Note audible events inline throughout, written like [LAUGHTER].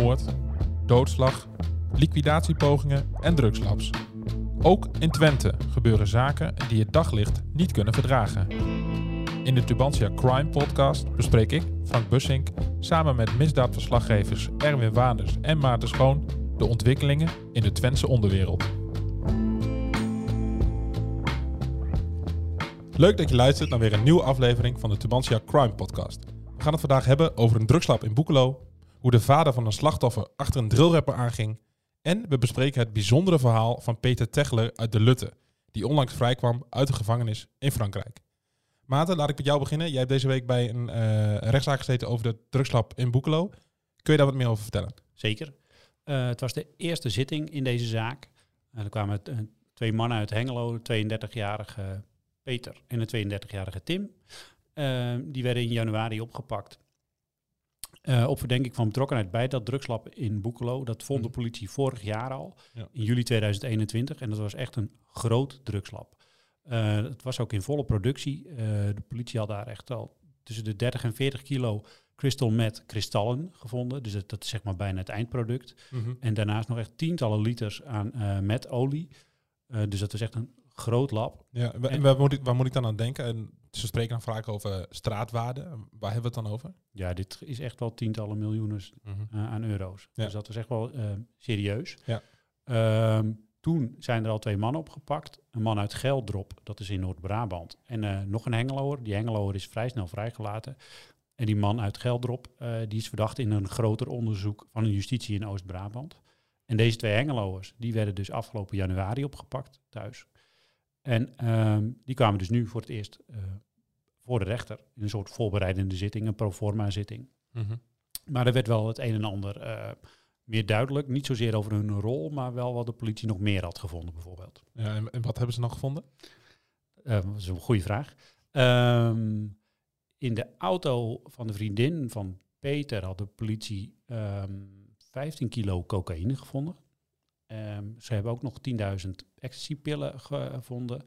Moord, doodslag, liquidatiepogingen en drugslabs. Ook in Twente gebeuren zaken die het daglicht niet kunnen verdragen. In de Tubantia Crime Podcast bespreek ik, Frank Bussink, samen met misdaadverslaggevers Erwin Waanders en Maarten Schoon de ontwikkelingen in de Twentse onderwereld. Leuk dat je luistert naar weer een nieuwe aflevering van de Tubantia Crime Podcast. We gaan het vandaag hebben over een drugslab in Boekelo, hoe de vader van een slachtoffer achter een drillrapper aanging en we bespreken het bijzondere verhaal van Peter Tegler uit de Lutte, die onlangs vrijkwam uit de gevangenis in Frankrijk. Maarten, laat ik met jou beginnen. Jij hebt deze week bij een uh, rechtszaak gezeten over de drugslab in Boekelo. Kun je daar wat meer over vertellen? Zeker. Uh, het was de eerste zitting in deze zaak. Uh, er kwamen twee mannen uit Hengelo, de 32-jarige Peter en de 32-jarige Tim. Die werden in januari opgepakt. Uh, op verdenking van betrokkenheid bij dat drugslab in Boekelo. Dat vond de mhm. politie vorig jaar al, ja. in juli 2021. En dat was echt een groot drugslab. Uh, het was ook in volle productie. Uh, de politie had daar echt al tussen de 30 en 40 kilo crystal met kristallen gevonden. Dus dat, dat, is zeg maar bijna het eindproduct. Mm -hmm. En daarnaast nog echt tientallen liters aan metolie. dus dat was echt een groot lab. Ja, en, waar, moet ik, waar moet ik dan aan denken? En ze spreken dan vaak over straatwaarde. Waar hebben we het dan over? Ja, dit is echt wel tientallen miljoenen mm aan euro's. Ja. Dus dat is echt wel uh, serieus. Ja. Um, toen zijn er al twee mannen opgepakt. Een man uit Geldrop, dat is in Noord-Brabant. En uh, nog een Hengeloer. Die Hengeloer is vrij snel vrijgelaten. En die man uit Geldrop, uh, die is verdacht in een groter onderzoek van een justitie in Oost-Brabant. En deze twee Hengeloers, die werden dus afgelopen januari opgepakt thuis. En um, die kwamen dus nu voor het eerst uh, voor de rechter in een soort voorbereidende zitting, een proforma zitting. Mm -hmm. Maar er werd wel het een en ander uh, meer duidelijk. Niet zozeer over hun rol, maar wel wat de politie nog meer had gevonden bijvoorbeeld. Ja, en, en wat hebben ze nog gevonden? Uh, dat is een goede vraag. Um, in de auto van de vriendin van Peter had de politie um, ehm, 15 kilo cocaïne gevonden. Um, ze hebben ook nog 10.000 ecstasy-pillen gevonden.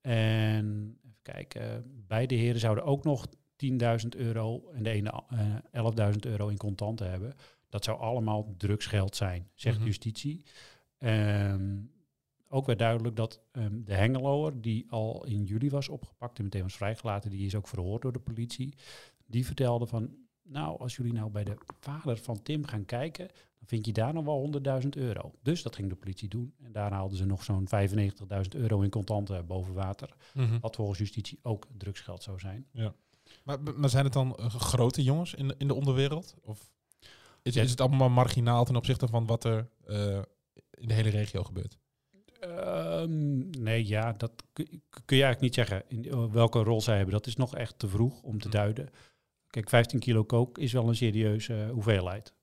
En even kijken, beide heren zouden ook nog 10.000 euro en de ene uh, eh, 11.000 euro in contanten hebben. Dat zou allemaal drugsgeld zijn, zegt mm -hmm. justitie. Um, ook werd duidelijk dat um, de Hengeloer, die al in juli was opgepakt en meteen was vrijgelaten, die is ook verhoord door de politie. Die vertelde van, nou, als jullie nou bij de vader van Tim gaan kijken, dan vind je daar nog wel 100.000 euro. Dus dat ging de politie doen. En daar haalden ze nog zo'n 95.000 euro in contanten boven water. Mm Wat volgens justitie ook drugsgeld zou zijn. Ja. Maar, maar zijn het dan uh, grote jongens in de, in de onderwereld? Of is, is het allemaal marginaal ten opzichte van wat er uh, in de hele regio gebeurt? Um, nee, ja, dat kun je eigenlijk niet zeggen. In welke rol zij hebben, dat is nog echt te vroeg om te mm. duiden. Kijk, 15 kilo kook is wel een serieuze hoeveelheid.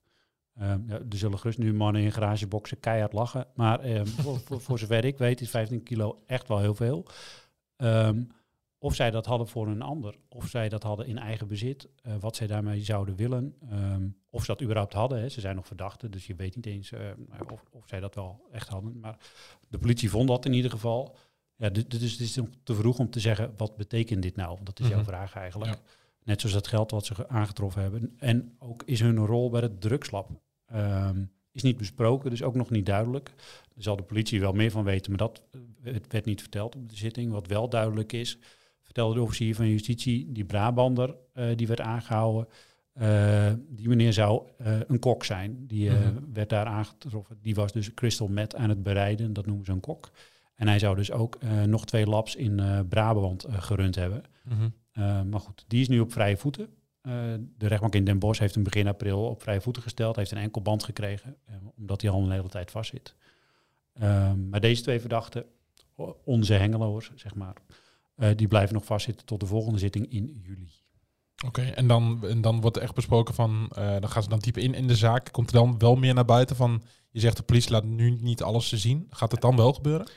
Um, ja, er zullen gerust nu mannen in garageboxen keihard lachen. Maar um, [LAUGHS] voor, voor, voor, zover ik weet is 15 kilo echt wel heel veel. Um, of zij dat hadden voor een ander, of zij dat hadden in eigen bezit, uh, wat zij daarmee zouden willen, of ze dat überhaupt hadden. Hè. Ze zijn nog verdachten, dus je weet niet eens uh, of, of, zij dat wel echt hadden. Maar de politie vond dat in ieder geval. Ja, dus het is nog te vroeg om te zeggen, wat betekent dit nou? Dat is mm -hmm. jouw mhm. vraag eigenlijk. Ja. Net zoals het geld wat ze aangetroffen hebben. En ook is hun rol bij het drugslab um, is niet besproken, dus ook nog niet duidelijk. Daar zal de politie wel meer van weten, maar dat het werd niet verteld op de zitting. Wat wel duidelijk is, vertelde de officier van justitie, die Brabander, uh, die werd aangehouden. Uh, die meneer zou uh, een kok zijn. Die mm -hmm. werd daar aangetroffen. Die was dus crystal meth aan het bereiden, dat noemen ze een kok. En hij zou dus ook nog twee labs in Brabant gerund hebben. Mm -hmm. Uh, maar goed, die is nu op vrije voeten. Uh, de rechtbank in Den Bosch heeft hem begin april op vrije voeten gesteld. Heeft een enkel band gekregen, uh, omdat hij al een hele tijd vastzit. maar deze twee verdachten, onze hengeloers, zeg maar, die blijven nog vastzitten tot de volgende zitting in juli. Oké, okay, en, dan, en dan wordt er echt besproken van, dan gaan ze dan dieper in in de zaak. Komt er dan wel meer naar buiten van, je zegt de politie laat nu niet alles te zien. Gaat het dan wel gebeuren?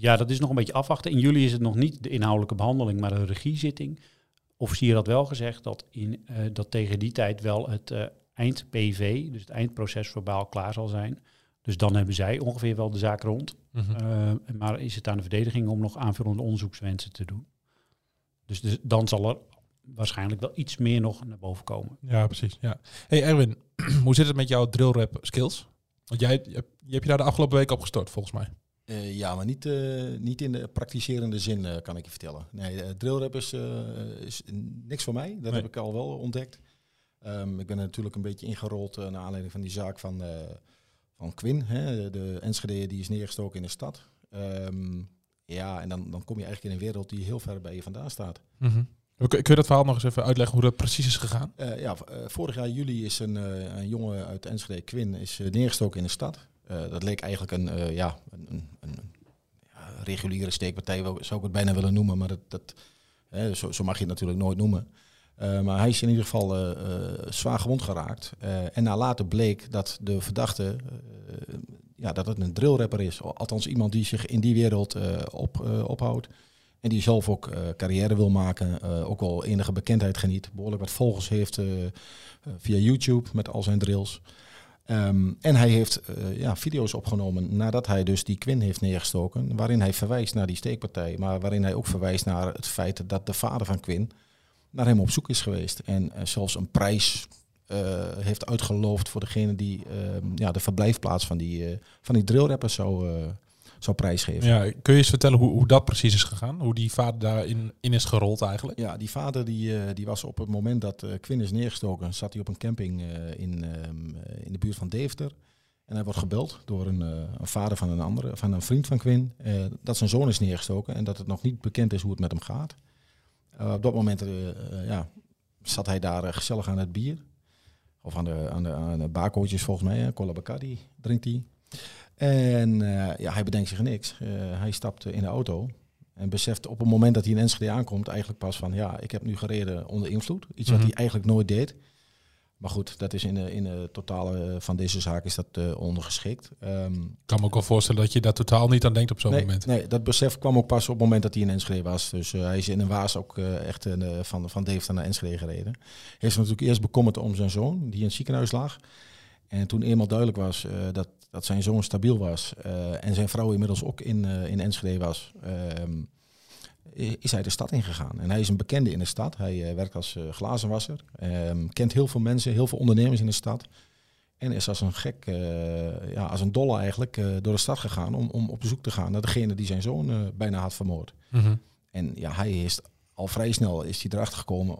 ja, dat is nog een beetje afwachten. In juli is het nog niet de inhoudelijke behandeling, maar een regiezitting. Officier had wel gezegd dat, in, uh, dat tegen die tijd wel het uh, eind-PV, dus het eindproces verbaal, klaar zal zijn. Dus dan hebben zij ongeveer wel de zaak rond. Mm -hmm. uh, maar is het aan de verdediging om nog aanvullende onderzoekswensen te doen. Dus, dus dan zal er waarschijnlijk wel iets meer nog naar boven komen. Ja, precies. Ja. Hey Erwin, [CLEARS THROAT] hoe zit het met jouw drillrap skills? Want jij je hebt je daar de afgelopen week op gestort, volgens mij. Uh, ja, maar niet, uh, niet in de praktiserende zin, uh, kan ik je vertellen. Nee, drillrap is, is niks voor mij. Dat nee. heb ik al wel ontdekt. Um, ik ben er natuurlijk een beetje ingerold naar aanleiding van die zaak van, van Quinn. Hè, de Enschede die is neergestoken in de stad. Um, ja, en dan, dan kom je eigenlijk in een wereld die heel ver bij je vandaan staat. Mm -hmm. Kun je dat verhaal nog eens even uitleggen hoe dat precies is gegaan? ja, vorig jaar juli is een, een jongen uit Enschede, Quinn, is neergestoken in de stad. Uh, dat leek eigenlijk een, uh, ja, een, een, een reguliere steekpartij, zou ik het bijna willen noemen. Maar dat, dat, zo, zo, mag je het natuurlijk nooit noemen. Uh, maar hij is in ieder geval zwaar gewond geraakt. en na later bleek dat de verdachte ja, dat het een drillrapper is. Althans iemand die zich in die wereld op, ophoudt. En die zelf ook carrière wil maken. ook wel enige bekendheid geniet. Behoorlijk wat volgers heeft via YouTube met al zijn drills. Um, en hij heeft uh, ja, video's opgenomen nadat hij dus die Quinn heeft neergestoken, waarin hij verwijst naar die steekpartij, maar waarin hij ook verwijst naar het feit dat de vader van Quinn naar hem op zoek is geweest en uh, zelfs een prijs uh, heeft uitgeloofd voor degene die ja, de verblijfplaats van die, van die drillrapper zou, zou prijsgeven. Ja, kun je eens vertellen hoe, hoe dat precies is gegaan? Hoe die vader daarin in is gerold eigenlijk? Ja, die vader die, uh, die was op het moment dat uh, Quinn is neergestoken, zat hij op een camping uh, in, in de buurt van Deventer. En hij wordt gebeld door een, een vader van een andere, van een vriend van Quinn, dat zijn zoon is neergestoken en dat het nog niet bekend is hoe het met hem gaat. op dat moment ja, zat hij daar gezellig aan het bier. Of aan de, aan de, aan de volgens mij, Cola Bacardi drinkt hij. En uh, ja, hij bedenkt zich niks. Uh, hij stapt in de auto en beseft op het moment dat hij in Enschede aankomt eigenlijk pas van ja, ik heb nu gereden onder invloed. Iets wat mm -hmm. hij eigenlijk nooit deed. Maar goed, dat is in de, in de totale van deze zaak is dat uh, ondergeschikt. Um, ik kan me ook wel voorstellen dat je daar totaal niet aan denkt op zo'n nee, moment. Nee, dat besef kwam ook pas op het moment dat hij in Enschede was. Dus hij is in een waas ook echt van, van Deventer naar Enschede gereden. Hij heeft natuurlijk eerst bekommerd om zijn zoon, die in het ziekenhuis lag. En toen eenmaal duidelijk was dat dat zijn zoon stabiel was uh, en zijn vrouw inmiddels ook in, uh, in Enschede was, uh, is hij de stad ingegaan. En hij is een bekende in de stad. Hij werkt als glazenwasser, ehm, kent heel veel mensen, heel veel ondernemers in de stad. En is als een gek, ja, als een dolle eigenlijk, door de stad gegaan om, om op bezoek te gaan naar degene die zijn zoon bijna had vermoord. Mm -hmm. En ja, hij is al vrij snel is hij erachter gekomen,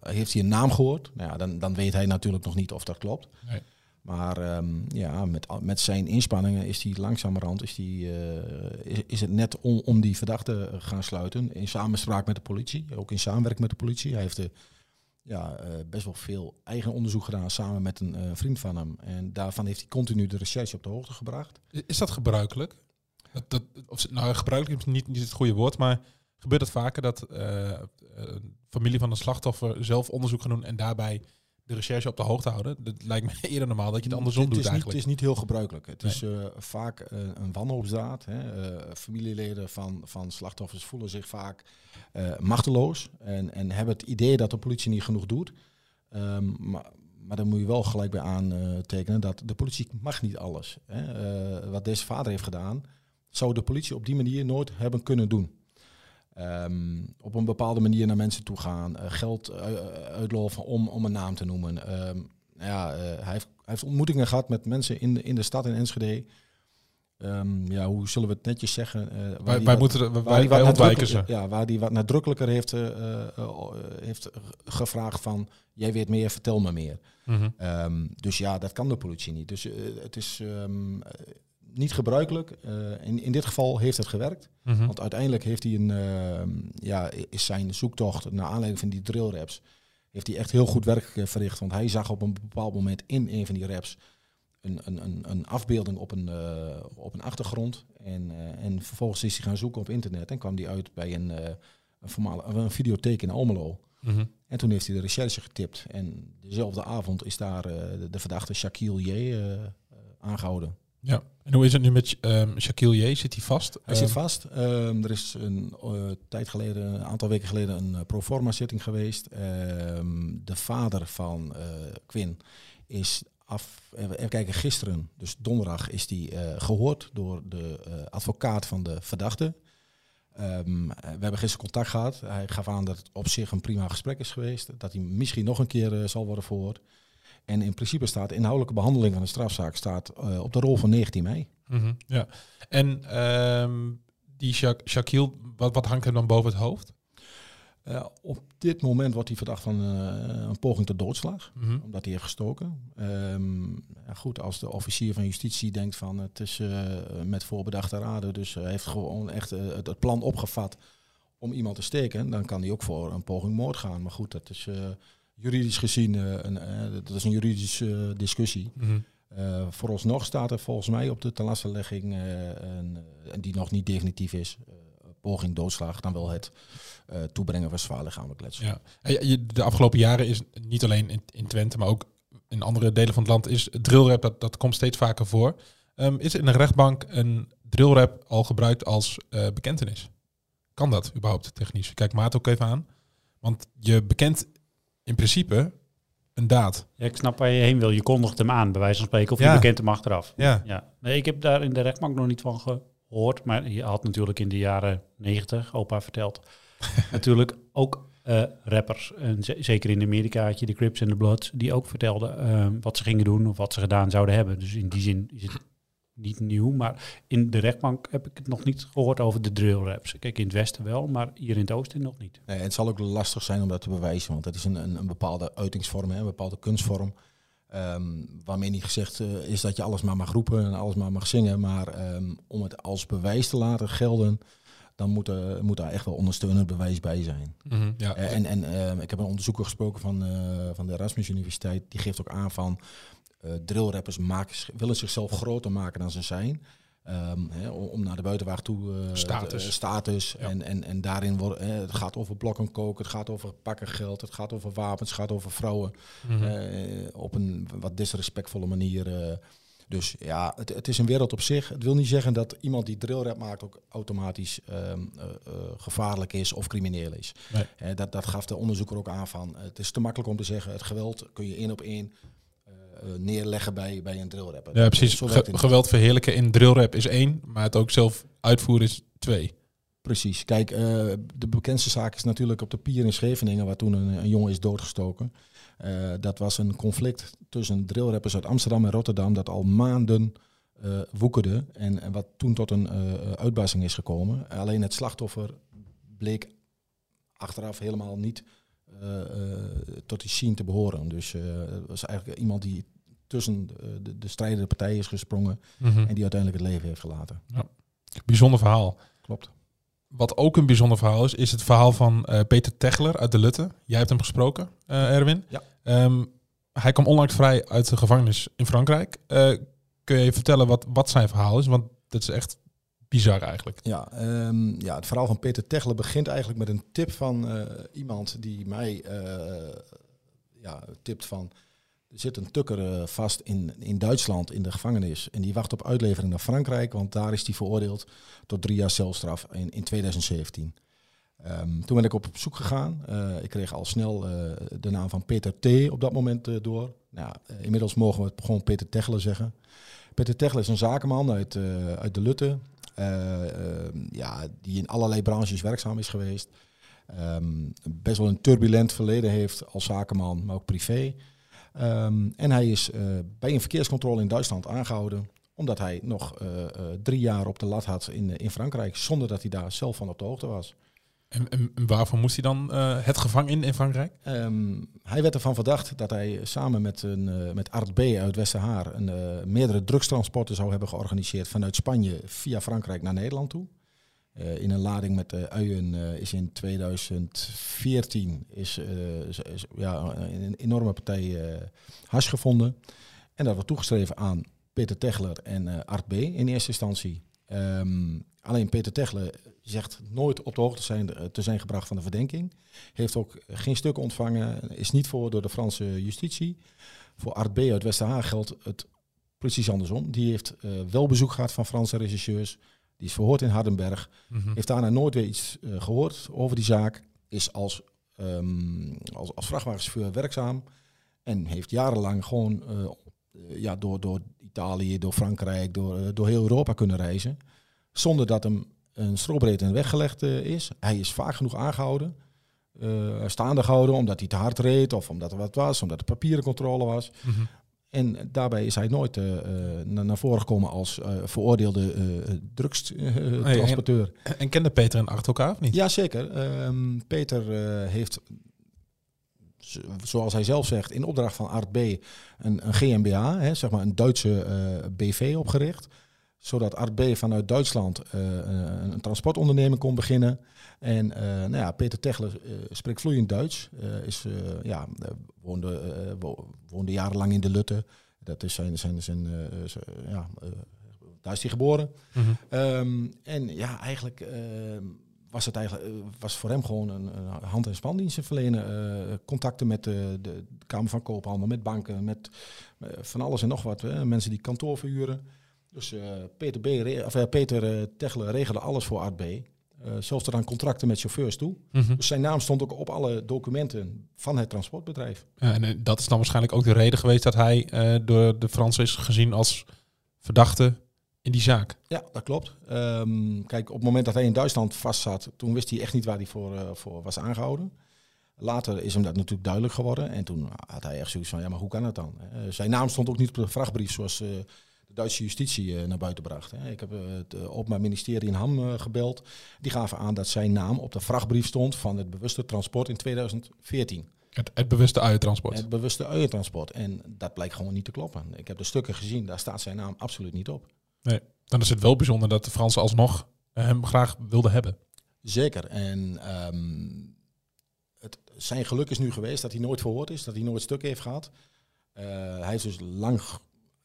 heeft hij een naam gehoord. Nou ja, dan, dan weet hij natuurlijk nog niet of dat klopt. Nee. Maar um, ja, met, met zijn inspanningen is hij langzamerhand is, die, uh, is, het net om, om die verdachte gaan sluiten. In samenspraak met de politie, ook in samenwerking met de politie. Hij heeft de, ja, best wel veel eigen onderzoek gedaan samen met een vriend van hem. En daarvan heeft hij continu de recherche op de hoogte gebracht. Is dat gebruikelijk? Dat, dat, of, nou, gebruikelijk is niet, niet het goede woord, maar gebeurt het vaker dat familie van een slachtoffer zelf onderzoek gaan doen en daarbij de recherche op de hoogte houden. Dat lijkt me [LAUGHS] eerder normaal dat je het andersom het doet is eigenlijk. Niet, het is niet heel gebruikelijk. Het nee. is uh, vaak uh, een wanhoopsdaad. Hè. Uh, familieleden van, van slachtoffers voelen zich vaak machteloos en, en hebben het idee dat de politie niet genoeg doet. Um, maar, maar dan moet je wel gelijk bij aantekenen dat de politie mag niet alles. Hè. wat deze vader heeft gedaan, zou de politie op die manier nooit hebben kunnen doen. Um, op een bepaalde manier naar mensen toe gaan, uh, geld uh, uitloven om, om een naam te noemen. Um, ja, uh, hij, heeft, hij heeft ontmoetingen gehad met mensen in de, in de stad in Enschede. Um, ja, hoe zullen we het netjes zeggen? wij, wij, moeten, wij, wij, wij ontwijken ze. Ja, waar die wat nadrukkelijker heeft, heeft gevraagd van... jij weet meer, vertel me meer. Mm -hmm. dus ja, dat kan de politie niet. Dus het is niet gebruikelijk. Uh, in, in dit geval heeft het gewerkt. Mm -hmm. Want uiteindelijk heeft hij een, uh, ja, is zijn zoektocht naar aanleiding van die drillraps, heeft hij echt heel goed werk uh, verricht. Want hij zag op een bepaald moment in een van die raps een, een, een, afbeelding op een, op een achtergrond. En, en vervolgens is hij gaan zoeken op internet en kwam hij uit bij een, een, formale, een videotheek in Almelo. Mm -hmm. En toen heeft hij de recherche getipt. En dezelfde avond is daar de, de, verdachte Shaquille J aangehouden. Ja, en hoe is het nu met um, Shaquille J? Zit hij vast? Hij um, zit vast. Um, er is een uh, tijd geleden, een aantal weken geleden, een uh, proforma zitting geweest. de vader van uh, Quinn is af. Even kijken, gisteren, dus donderdag, is die gehoord door de advocaat van de verdachte. Ehm, we hebben gisteren contact gehad. Hij gaf aan dat het op zich een prima gesprek is geweest. Dat hij misschien nog een keer eh, zal worden verhoord. En in principe staat de inhoudelijke behandeling van de strafzaak staat, eh, op de rol van 19 mei. Mhm, ja. En ehm, die Sha Shaquille, wat, wat hangt hem dan boven het hoofd? Uh, op dit moment wordt hij verdacht van uh, een poging tot doodslag, Mhm. omdat hij heeft gestoken. Ehm, ja, goed, als de officier van justitie denkt van het is uh, met voorbedachte raden, dus hij heeft gewoon echt het, het, plan opgevat om iemand te steken, dan kan hij ook voor een poging moord gaan. Maar goed, dat is juridisch gezien een, dat is een juridische discussie. Mhm. Uh, vooralsnog staat er volgens mij op de uh, en, en die nog niet definitief is, uh, poging doodslag, dan wel het toebrengen van zwaar lichamelijk letsel. Ja. De afgelopen jaren is niet alleen in, in, Twente, maar ook in andere delen van het land is drillrap, dat, dat komt steeds vaker voor. Um, is in een rechtbank een drillrap al gebruikt als bekentenis? Kan dat überhaupt technisch? Kijk Maat ook even aan. Want je bekent principe een daad. Ja, ik snap waar je heen wil. Je kondigt hem aan, bij wijze van spreken, of Ja. je bekent hem achteraf. Ja. Ja. Nee, ik heb daar in de rechtbank nog niet van gehoord. Maar je had natuurlijk in de jaren negentig, opa verteld, [LAUGHS] natuurlijk ook eh, rappers, en zeker in Amerika had je de Crips en de Bloods, die ook vertelden eh, wat ze gingen doen of wat ze gedaan zouden hebben. Dus in die zin is het niet nieuw. Maar in de rechtbank heb ik het nog niet gehoord over de drill raps. Kijk, in het westen wel, maar hier in het oosten nog niet. Nee, het zal ook lastig zijn om dat te bewijzen, want het is een, een, een bepaalde uitingsvorm, hè, een bepaalde kunstvorm. ehm, waarmee niet gezegd eh, is dat je alles maar mag roepen en alles maar mag zingen. Maar ehm, om het als bewijs te laten gelden, dan moet, er moet daar echt wel ondersteunend bewijs bij zijn. Mhm, ja. Eh, en en ehm, ik heb een onderzoeker gesproken van, eh, van de Erasmus Universiteit. Die geeft ook aan van eh drillrappers maken, willen zichzelf groter maken dan ze zijn. Ehm, om, naar de buitenwacht toe. eh, Status. eh, status. Ja. En, en, en daarin wordt het gaat over blokken koken, het gaat over pakken geld, het gaat over wapens, het gaat over vrouwen. Mhm. eh, op een wat disrespectvolle manier. eh. dus ja, het, het is een wereld op zich. Het wil niet zeggen dat iemand die drillrap maakt ook automatisch ehm, eh, eh, gevaarlijk is of crimineel is. Nee. Eh, dat, dat gaf de onderzoeker ook aan van. Het is te makkelijk om te zeggen, het geweld kun je één op één eh, eh, neerleggen bij, bij een drillrapper. ja, precies. Ge- geweld verheerlijken in drillrap is één, maar het ook zelf uitvoeren is twee. Precies. Kijk, eh, de bekendste zaak is natuurlijk op de pier in Scheveningen, waar toen een, een jongen is doodgestoken. Eh, dat was een conflict tussen drillrappers uit Amsterdam en Rotterdam, dat al maanden eh woekerde. En, en wat toen tot een eh, eh, uitbarsting is gekomen. Alleen het slachtoffer bleek achteraf helemaal niet eh, eh, tot die scene te behoren. Dus eh, het was eigenlijk iemand die tussen de, de, de strijdende partijen is gesprongen Mhm. en die uiteindelijk het leven heeft gelaten. Bijzonder verhaal. Klopt. Wat ook een bijzonder verhaal is, is het verhaal van eh, Peter Tegler uit de Lutte. Jij hebt hem gesproken, eh, Erwin. Ja. Ehm, hij kwam onlangs vrij uit de gevangenis in Frankrijk. Eh, kun je vertellen wat, wat zijn verhaal is? Want dat is echt bizar eigenlijk. Ja, ehm, ja, het verhaal van Peter Techler begint eigenlijk met een tip van eh, iemand die mij eh, ja, tipt van... Er zit een tukker eh, vast in, in Duitsland in de gevangenis en die wacht op uitlevering naar Frankrijk, want daar is hij veroordeeld tot drie jaar celstraf in, in 2017. Ehm, toen ben ik op zoek gegaan. Eh, ik kreeg al snel eh, de naam van Peter T. op dat moment door. Nou, inmiddels mogen we het gewoon Peter Techler zeggen. Peter Techler is een zakenman uit, uit de Lutte. Eh, ehm, ja, die in allerlei branches werkzaam is geweest. Ehm, best wel een turbulent verleden heeft als zakenman, maar ook privé. Ehm, en hij is eh, bij een verkeerscontrole in Duitsland aangehouden. Omdat hij nog eh, eh, drie jaar op de lat had in, in Frankrijk. Zonder dat hij daar zelf van op de hoogte was. En, en, en waarvoor moest hij dan het gevangen in in Frankrijk? Ehm, hij werd ervan verdacht dat hij samen met, een, met Art B. uit Westerhaar een, meerdere drugstransporten zou hebben georganiseerd vanuit Spanje via Frankrijk naar Nederland toe. Eh, in een lading met eh, uien eh, is in 2014 is, ja, een enorme partij hash gevonden. En dat wordt toegeschreven aan Peter Techler en Art B. in eerste instantie. Ehm, alleen Peter Techler zegt nooit op de hoogte zijn, te zijn gebracht van de verdenking. Heeft ook geen stukken ontvangen, is niet voor door de Franse justitie. Voor Art B. uit Westerhaag geldt het precies andersom. Die heeft wel bezoek gehad van Franse regisseurs. Die is verhoord in Hardenberg. Mhm. Heeft daarna nooit weer iets eh, gehoord over die zaak. Is als, ehm, als, als vrachtwagenchauffeur werkzaam. En heeft jarenlang gewoon eh, eh, ja, door, door Italië, door Frankrijk, door, door heel Europa kunnen reizen. Zonder dat hem een strobreedte in de weg gelegd eh, is. Hij is vaak genoeg aangehouden. eh, staande gehouden omdat hij te hard reed of omdat er wat was, omdat er papierencontrole was. Mhm. En daarbij is hij nooit eh, eh, na- naar voren gekomen als eh, veroordeelde drugstransporteur. En kende Peter en Art elkaar of niet? Jazeker. Ehm Peter heeft, zoals hij zelf zegt, in opdracht van Art B. een, een GmbH, hè, zeg maar een Duitse BV opgericht. Zodat Art B. vanuit Duitsland eh, een, een transportonderneming kon beginnen. En eh, nou ja, Peter Techler eh, spreekt vloeiend Duits. eh, is, eh, ja, eh, woonde, eh, wo- woonde jarenlang in de Lutte. Dat is zijn, zijn, zijn, eh, zijn- ja, eh, daar is hij geboren. Mhm. Ehm, en ja, eigenlijk was het eigenlijk eh, was voor hem gewoon een, een hand- en spandiensten verlenen. eh, contacten met de, de Kamer van Koophandel, met banken, met eh, van alles en nog wat. hè. mensen die kantoor verhuren. Dus eh, Peter, B, of, eh, Peter eh, Techler regelde alles voor Art B. Zelfs tot aan contracten met chauffeurs toe. Mhm. Dus zijn naam stond ook op alle documenten van het transportbedrijf. Ja, en dat is dan waarschijnlijk ook de reden geweest dat hij door de Fransen is gezien als verdachte in die zaak. Ja, dat klopt. Ehm, kijk, op het moment dat hij in Duitsland vastzat, toen wist hij echt niet waar hij voor, voor was aangehouden. Later is hem dat natuurlijk duidelijk geworden. En toen had hij echt zoiets van, ja, maar hoe kan dat dan? Zijn naam stond ook niet op de vrachtbrief zoals de Duitse justitie eh, naar buiten bracht. Hè. Ik heb eh, het uh, Openbaar Ministerie in Ham eh, gebeld. Die gaven aan dat zijn naam op de vrachtbrief stond van het bewuste transport in 2014. Het, het bewuste uientransport. Het bewuste uientransport. En dat blijkt gewoon niet te kloppen. Ik heb de stukken gezien, daar staat zijn naam absoluut niet op. Dan is het wel bijzonder dat de Fransen alsnog eh, hem graag wilden hebben. Zeker. En ehm, het, zijn geluk is nu geweest dat hij nooit verhoord is, dat hij nooit stuk heeft gehad. Eh, hij heeft dus lang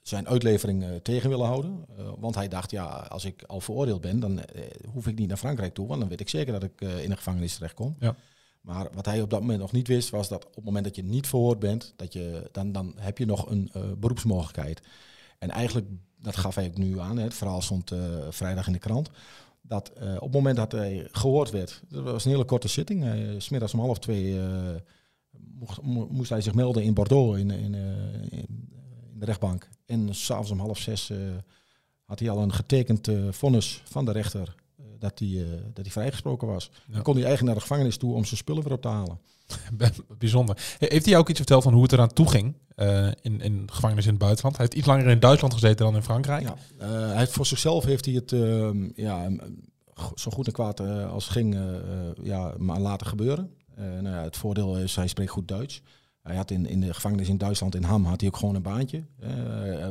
zijn uitlevering eh, tegen willen houden. Eh, want hij dacht, ja, als ik al veroordeeld ben, dan eh, hoef ik niet naar Frankrijk toe. Want dan weet ik zeker dat ik in de gevangenis terechtkom. Ja. Maar wat hij op dat moment nog niet wist, was dat op het moment dat je niet verhoord bent, dat je, dan, dan heb je nog een beroepsmogelijkheid. En eigenlijk, dat gaf hij ook nu aan, hè, het verhaal stond vrijdag in de krant dat op het moment dat hij gehoord werd, dat was een hele korte zitting, smiddags om half twee mocht, moest hij zich melden in Bordeaux in, in, in, in de rechtbank. En s'avonds om half zes eh, had hij al een getekend eh, vonnis van de rechter eh, dat, hij, dat hij vrijgesproken was. Ja. Dan kon hij eigenlijk naar de gevangenis toe om zijn spullen weer op te halen. [LAUGHS] Bijzonder. He- Heeft hij ook iets verteld van hoe het eraan toe ging in, in gevangenis in het buitenland? Hij heeft iets langer in Duitsland gezeten dan in Frankrijk. Ja, eh, hij heeft voor zichzelf heeft hij het ehm, ja, zo goed en kwaad als ging ja, maar laten gebeuren. Nou ja, het voordeel is, hij spreekt goed Duits. Hij had in, in de gevangenis in Duitsland, in Ham, had hij ook gewoon een baantje. Eh,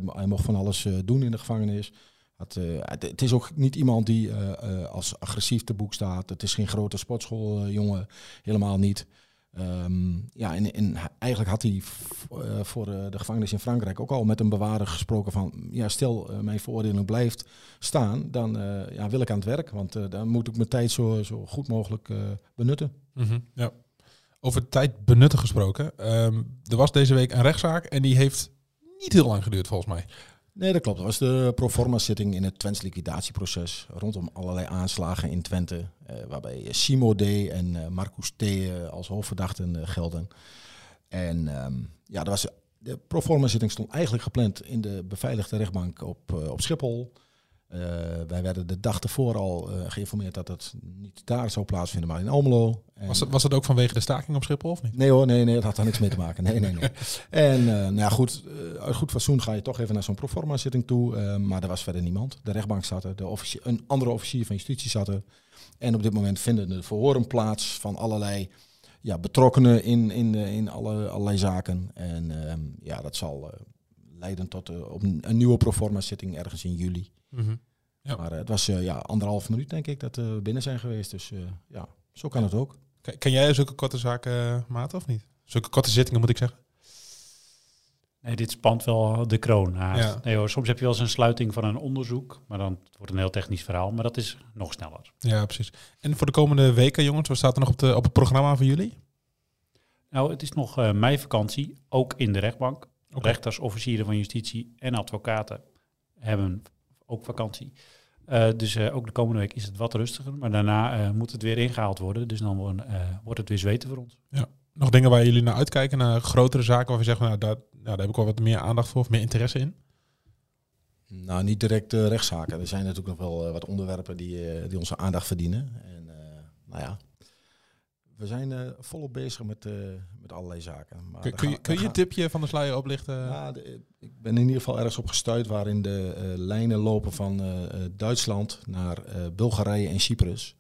hij, mocht van alles eh, doen in de gevangenis. Had, eh, het, is ook niet iemand die als agressief te boek staat. Het is geen grote sportschooljongen, helemaal niet. Ehm, ja, en, eigenlijk had hij voor de gevangenis in Frankrijk ook al met een bewaarder gesproken van... ja, stel mijn veroordeling blijft staan, dan ja, wil ik aan het werk. Want dan moet ik mijn tijd zo, zo goed mogelijk benutten. Mhm, ja. Over tijd benutten gesproken. Ehm, er was deze week een rechtszaak en die heeft niet heel lang geduurd volgens mij. Nee, dat klopt. Dat was de proforma-zitting in het Twents liquidatieproces rondom allerlei aanslagen in Twente. eh, waarbij Simo D. en eh, Marcus T. eh, als hoofdverdachten eh, gelden. En ehm, ja, was, de proforma-zitting stond eigenlijk gepland in de beveiligde rechtbank op, eh, op Schiphol. Eh, wij werden de dag ervoor al eh, geïnformeerd dat het niet daar zou plaatsvinden, maar in Almelo. En- Was het, was het ook vanwege de staking op Schiphol of niet? Nee hoor, nee, nee, dat had daar niks mee te maken. Nee, nee, nee. [LAUGHS] En eh, nou ja, goed, uit goed fatsoen ga je toch even naar zo'n proforma-zitting toe. eh, maar er was verder niemand. De rechtbank zat er, de een andere officier van justitie zat er. En op dit moment vinden de verhoren plaats van allerlei ja, betrokkenen in, in, in alle, allerlei zaken. En ehm, ja, dat zal leiden tot op een, een nieuwe proforma-zitting ergens in juli. Mhm. Ja. Maar eh, het was eh, ja, anderhalf minuut, denk ik, dat we binnen zijn geweest. Dus eh, ja, zo kan het ook. Ken- jij zulke korte zaken, Maat, of niet? Zulke korte zittingen moet ik zeggen. Nee, dit spant wel de kroon. Ja. Nee hoor, soms heb je wel eens een sluiting van een onderzoek, maar dan wordt het een heel technisch verhaal, maar dat is nog sneller. Ja, precies. En voor de komende weken, jongens, wat staat er nog op, de, op het programma voor jullie? Nou, het is nog eh meivakantie, ook in de rechtbank. Rechters, officieren van justitie en advocaten hebben ook vakantie. Eh, dus eh, ook de komende week is het wat rustiger, maar daarna eh, moet het weer ingehaald worden. Dus dan wordt, eh, wordt het weer zweten voor ons. Nog dingen waar jullie naar uitkijken, naar grotere zaken waar we zeggen, nou, daar, nou, daar heb ik wel wat meer aandacht voor of meer interesse in? Nou, niet direct uh, rechtszaken. Er zijn natuurlijk nog wel uh, wat onderwerpen die, uh, die onze aandacht verdienen. En nou ja, we zijn volop bezig met, met allerlei zaken. Maar kun, kun, je, kun je een tipje van de sluier oplichten? Ja, de, ik ben in ieder geval ergens op gestuurd waarin de lijnen lopen van Duitsland naar Bulgarije en Cyprus.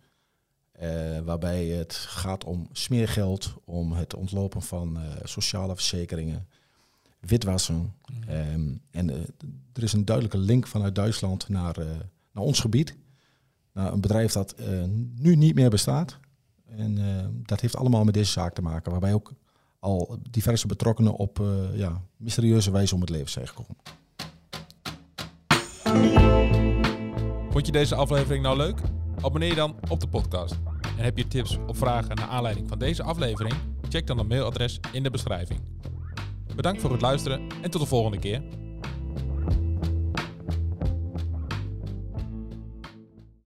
waarbij het gaat om smeergeld, om het ontlopen van sociale verzekeringen witwassen. Um, en uh, er is een duidelijke link vanuit Duitsland naar, naar ons gebied. Naar een bedrijf dat nu niet meer bestaat. En dat heeft allemaal met deze zaak te maken. Waarbij ook al diverse betrokkenen op ja, mysterieuze wijze om het leven zijn gekomen. Vond je deze aflevering nou leuk? Abonneer je dan op de podcast. En heb je tips of vragen naar aanleiding van deze aflevering? Check dan het mailadres in de beschrijving. Bedankt voor het luisteren en tot de volgende keer.